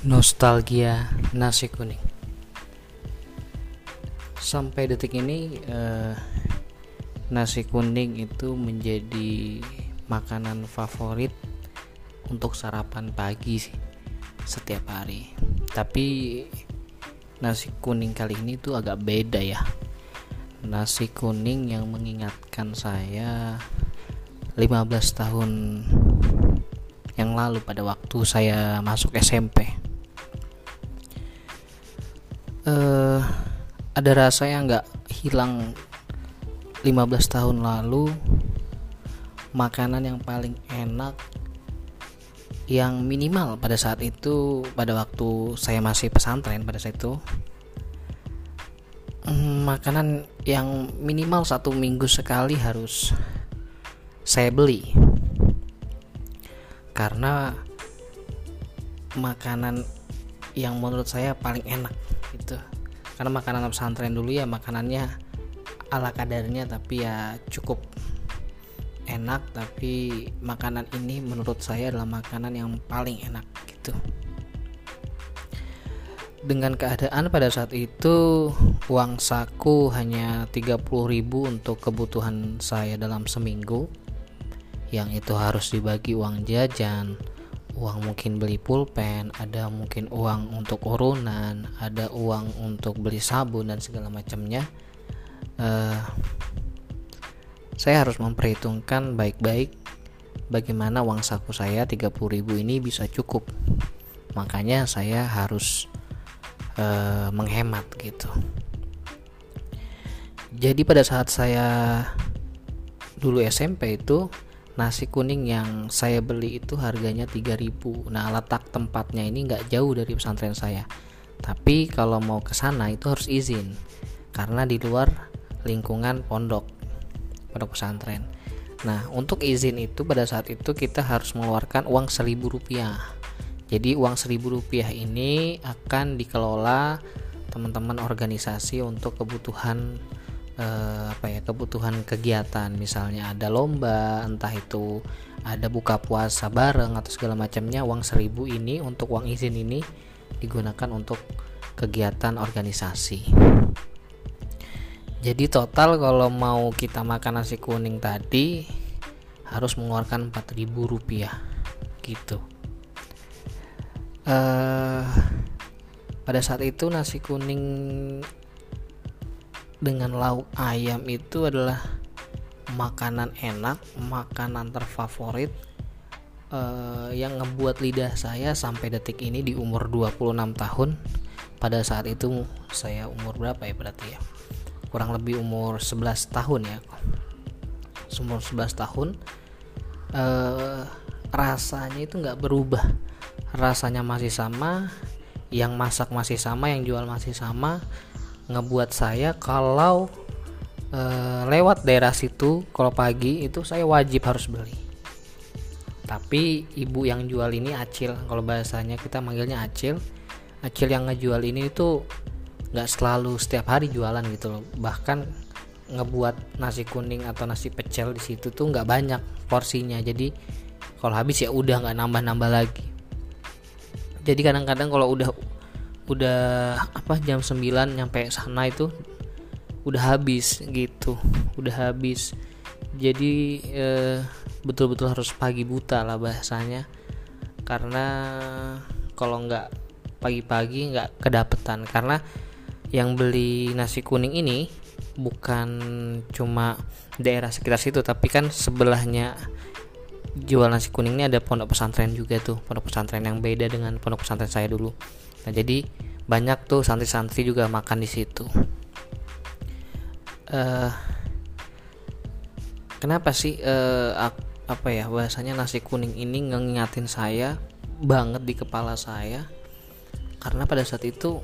Nostalgia nasi kuning. Sampai detik ini eh, nasi kuning itu menjadi makanan favorit untuk sarapan pagi sih setiap hari. Tapi nasi kuning kali ini tuh agak beda ya. Nasi kuning yang mengingatkan saya 15 tahun yang lalu pada waktu saya masuk SMP uh, ada rasa yang nggak hilang 15 tahun lalu makanan yang paling enak yang minimal pada saat itu pada waktu saya masih pesantren pada saat itu hmm, makanan yang minimal satu minggu sekali harus saya beli. Karena makanan yang menurut saya paling enak gitu. Karena makanan pesantren dulu ya makanannya ala kadarnya tapi ya cukup enak. Tapi makanan ini menurut saya adalah makanan yang paling enak gitu. Dengan keadaan pada saat itu uang saku hanya 30.000 untuk kebutuhan saya dalam seminggu. Yang itu harus dibagi uang jajan uang mungkin beli pulpen, ada mungkin uang untuk urunan, ada uang untuk beli sabun dan segala macamnya. Uh, saya harus memperhitungkan baik-baik bagaimana uang saku saya 30.000 ini bisa cukup. Makanya saya harus uh, menghemat gitu. Jadi pada saat saya dulu SMP itu nasi kuning yang saya beli itu harganya 3000 nah letak tempatnya ini nggak jauh dari pesantren saya. Tapi kalau mau ke sana itu harus izin karena di luar lingkungan pondok pondok pesantren. Nah untuk izin itu pada saat itu kita harus mengeluarkan uang 1000 rupiah. Jadi uang 1000 rupiah ini akan dikelola teman-teman organisasi untuk kebutuhan eh, apa ya kebutuhan kegiatan. Misalnya ada lomba entah itu ada buka puasa bareng atau segala macamnya uang seribu ini untuk uang izin ini digunakan untuk kegiatan organisasi. Jadi total kalau mau kita makan nasi kuning tadi harus mengeluarkan 4000 rupiah gitu. Uh, pada saat itu nasi kuning dengan lauk ayam itu adalah makanan enak, makanan terfavorit uh, yang ngebuat lidah saya sampai detik ini di umur 26 tahun. Pada saat itu saya umur berapa ya berarti ya? Kurang lebih umur 11 tahun ya. Umur 11 tahun uh, rasanya itu nggak berubah. Rasanya masih sama, yang masak masih sama, yang jual masih sama ngebuat saya kalau e, lewat daerah situ kalau pagi itu saya wajib harus beli. Tapi ibu yang jual ini acil kalau bahasanya kita manggilnya acil acil yang ngejual ini itu nggak selalu setiap hari jualan gitu loh. Bahkan ngebuat nasi kuning atau nasi pecel di situ tuh nggak banyak porsinya. Jadi kalau habis ya udah nggak nambah-nambah lagi. Jadi kadang-kadang kalau udah udah apa jam 9 nyampe sana itu udah habis gitu udah habis. Jadi eh, betul-betul harus pagi buta lah bahasanya. Karena kalau nggak pagi-pagi nggak kedapetan. Karena yang beli nasi kuning ini bukan cuma daerah sekitar situ tapi kan sebelahnya jual nasi kuning ini ada pondok pesantren juga tuh pondok pesantren yang beda dengan pondok pesantren saya dulu nah jadi banyak tuh santri-santri juga makan di situ. Uh, kenapa sih uh, apa ya bahasanya nasi kuning ini ngingatin saya banget di kepala saya? Karena pada saat itu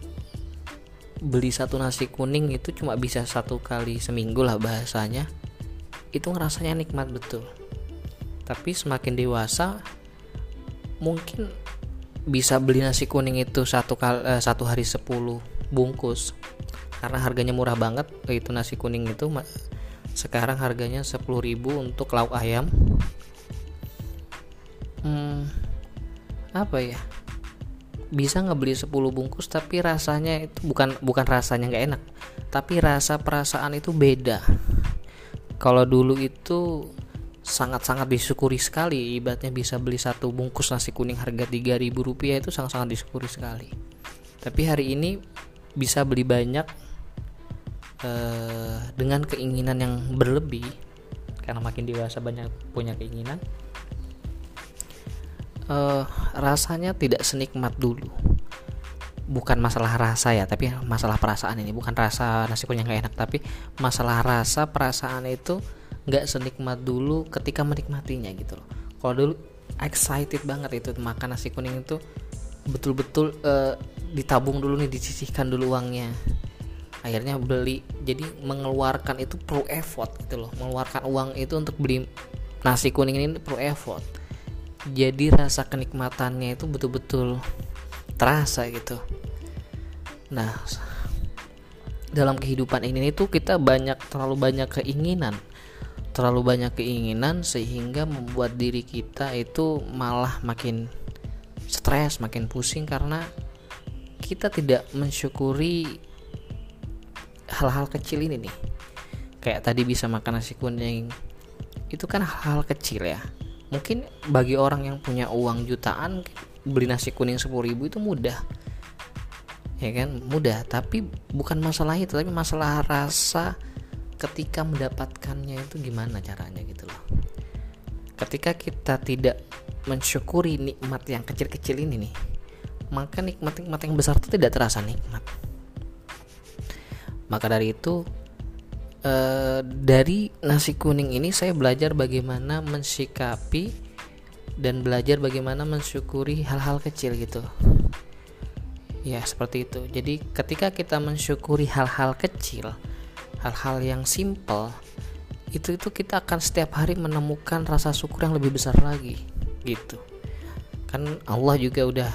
beli satu nasi kuning itu cuma bisa satu kali seminggu lah bahasanya. Itu ngerasanya nikmat betul. Tapi semakin dewasa mungkin bisa beli nasi kuning itu satu kali eh, satu hari 10 bungkus. Karena harganya murah banget itu nasi kuning itu sekarang harganya 10.000 untuk lauk ayam. Hmm, apa ya? Bisa ngebeli 10 bungkus tapi rasanya itu bukan bukan rasanya nggak enak tapi rasa perasaan itu beda. Kalau dulu itu sangat-sangat disyukuri sekali. Ibaratnya bisa beli satu bungkus nasi kuning harga 3000 rupiah itu sangat-sangat disyukuri sekali. Tapi hari ini bisa beli banyak uh, dengan keinginan yang berlebih karena makin dewasa banyak punya keinginan uh, rasanya tidak senikmat dulu. Bukan masalah rasa ya tapi masalah perasaan ini. Bukan rasa nasi kuning gak enak tapi masalah rasa perasaan itu nggak senikmat dulu ketika menikmatinya gitu loh. Kalau dulu excited banget itu makan nasi kuning itu betul-betul uh, ditabung dulu nih disisihkan dulu uangnya. Akhirnya beli. Jadi mengeluarkan itu perlu effort gitu loh. Mengeluarkan uang itu untuk beli nasi kuning ini perlu effort. Jadi rasa kenikmatannya itu betul-betul terasa gitu. Nah dalam kehidupan ini itu kita banyak terlalu banyak keinginan terlalu banyak keinginan sehingga membuat diri kita itu malah makin stres makin pusing karena kita tidak mensyukuri hal-hal kecil ini nih. Kayak tadi bisa makan nasi kuning. Itu kan hal-hal kecil ya. Mungkin bagi orang yang punya uang jutaan beli nasi kuning sepuluh ribu itu mudah. Ya kan? Mudah. Tapi bukan masalah itu tapi masalah rasa ketika mendapatkannya itu gimana caranya gitu loh? Ketika kita tidak mensyukuri nikmat yang kecil-kecil ini nih maka nikmat-nikmat yang besar itu tidak terasa nikmat. Maka dari itu Eh, dari nasi kuning ini saya belajar bagaimana mensikapi dan belajar bagaimana mensyukuri hal-hal kecil gitu. Ya seperti itu. Jadi ketika kita mensyukuri hal-hal kecil hal-hal yang simple itu itu kita akan setiap hari menemukan rasa syukur yang lebih besar lagi gitu. Kan Allah juga udah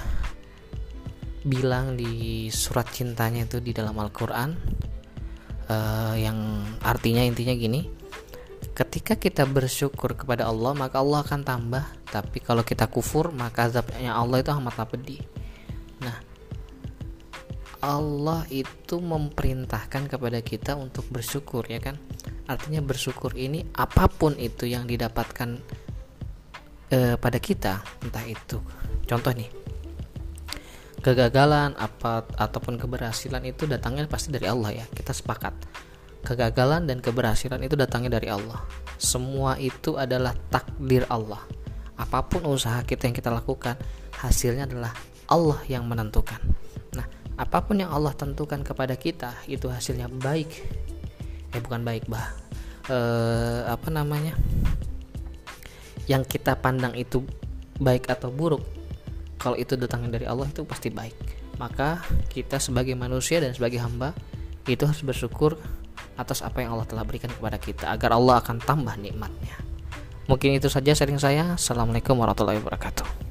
bilang di surat cintanya itu di dalam Al-Quran uh, yang artinya intinya gini ketika kita bersyukur kepada Allah maka Allah akan tambah tapi kalau kita kufur maka azabnya Allah itu amat pedih Allah itu memerintahkan kepada kita untuk bersyukur ya kan? Artinya bersyukur ini apa pun itu yang didapatkan eh, pada kita entah itu. Contoh nih kegagalan apa ataupun keberhasilan itu datangnya pasti dari Allah ya. Kita sepakat. Kegagalan dan keberhasilan itu datangnya dari Allah. Semua itu adalah takdir Allah. Apa pun usaha kita yang kita lakukan hasilnya adalah Allah yang menentukan apa pun yang Allah tentukan kepada kita itu hasilnya baik. Eh bukan baik bah. Eh, apa namanya? Yang kita pandang itu baik atau buruk kalau itu datangnya dari Allah itu pasti baik. Maka kita sebagai manusia dan sebagai hamba itu harus bersyukur atas apa yang Allah telah berikan kepada kita agar Allah akan tambah nikmatnya. Mungkin itu saja sharing saya. Assalamualaikum warahmatullahi wabarakatuh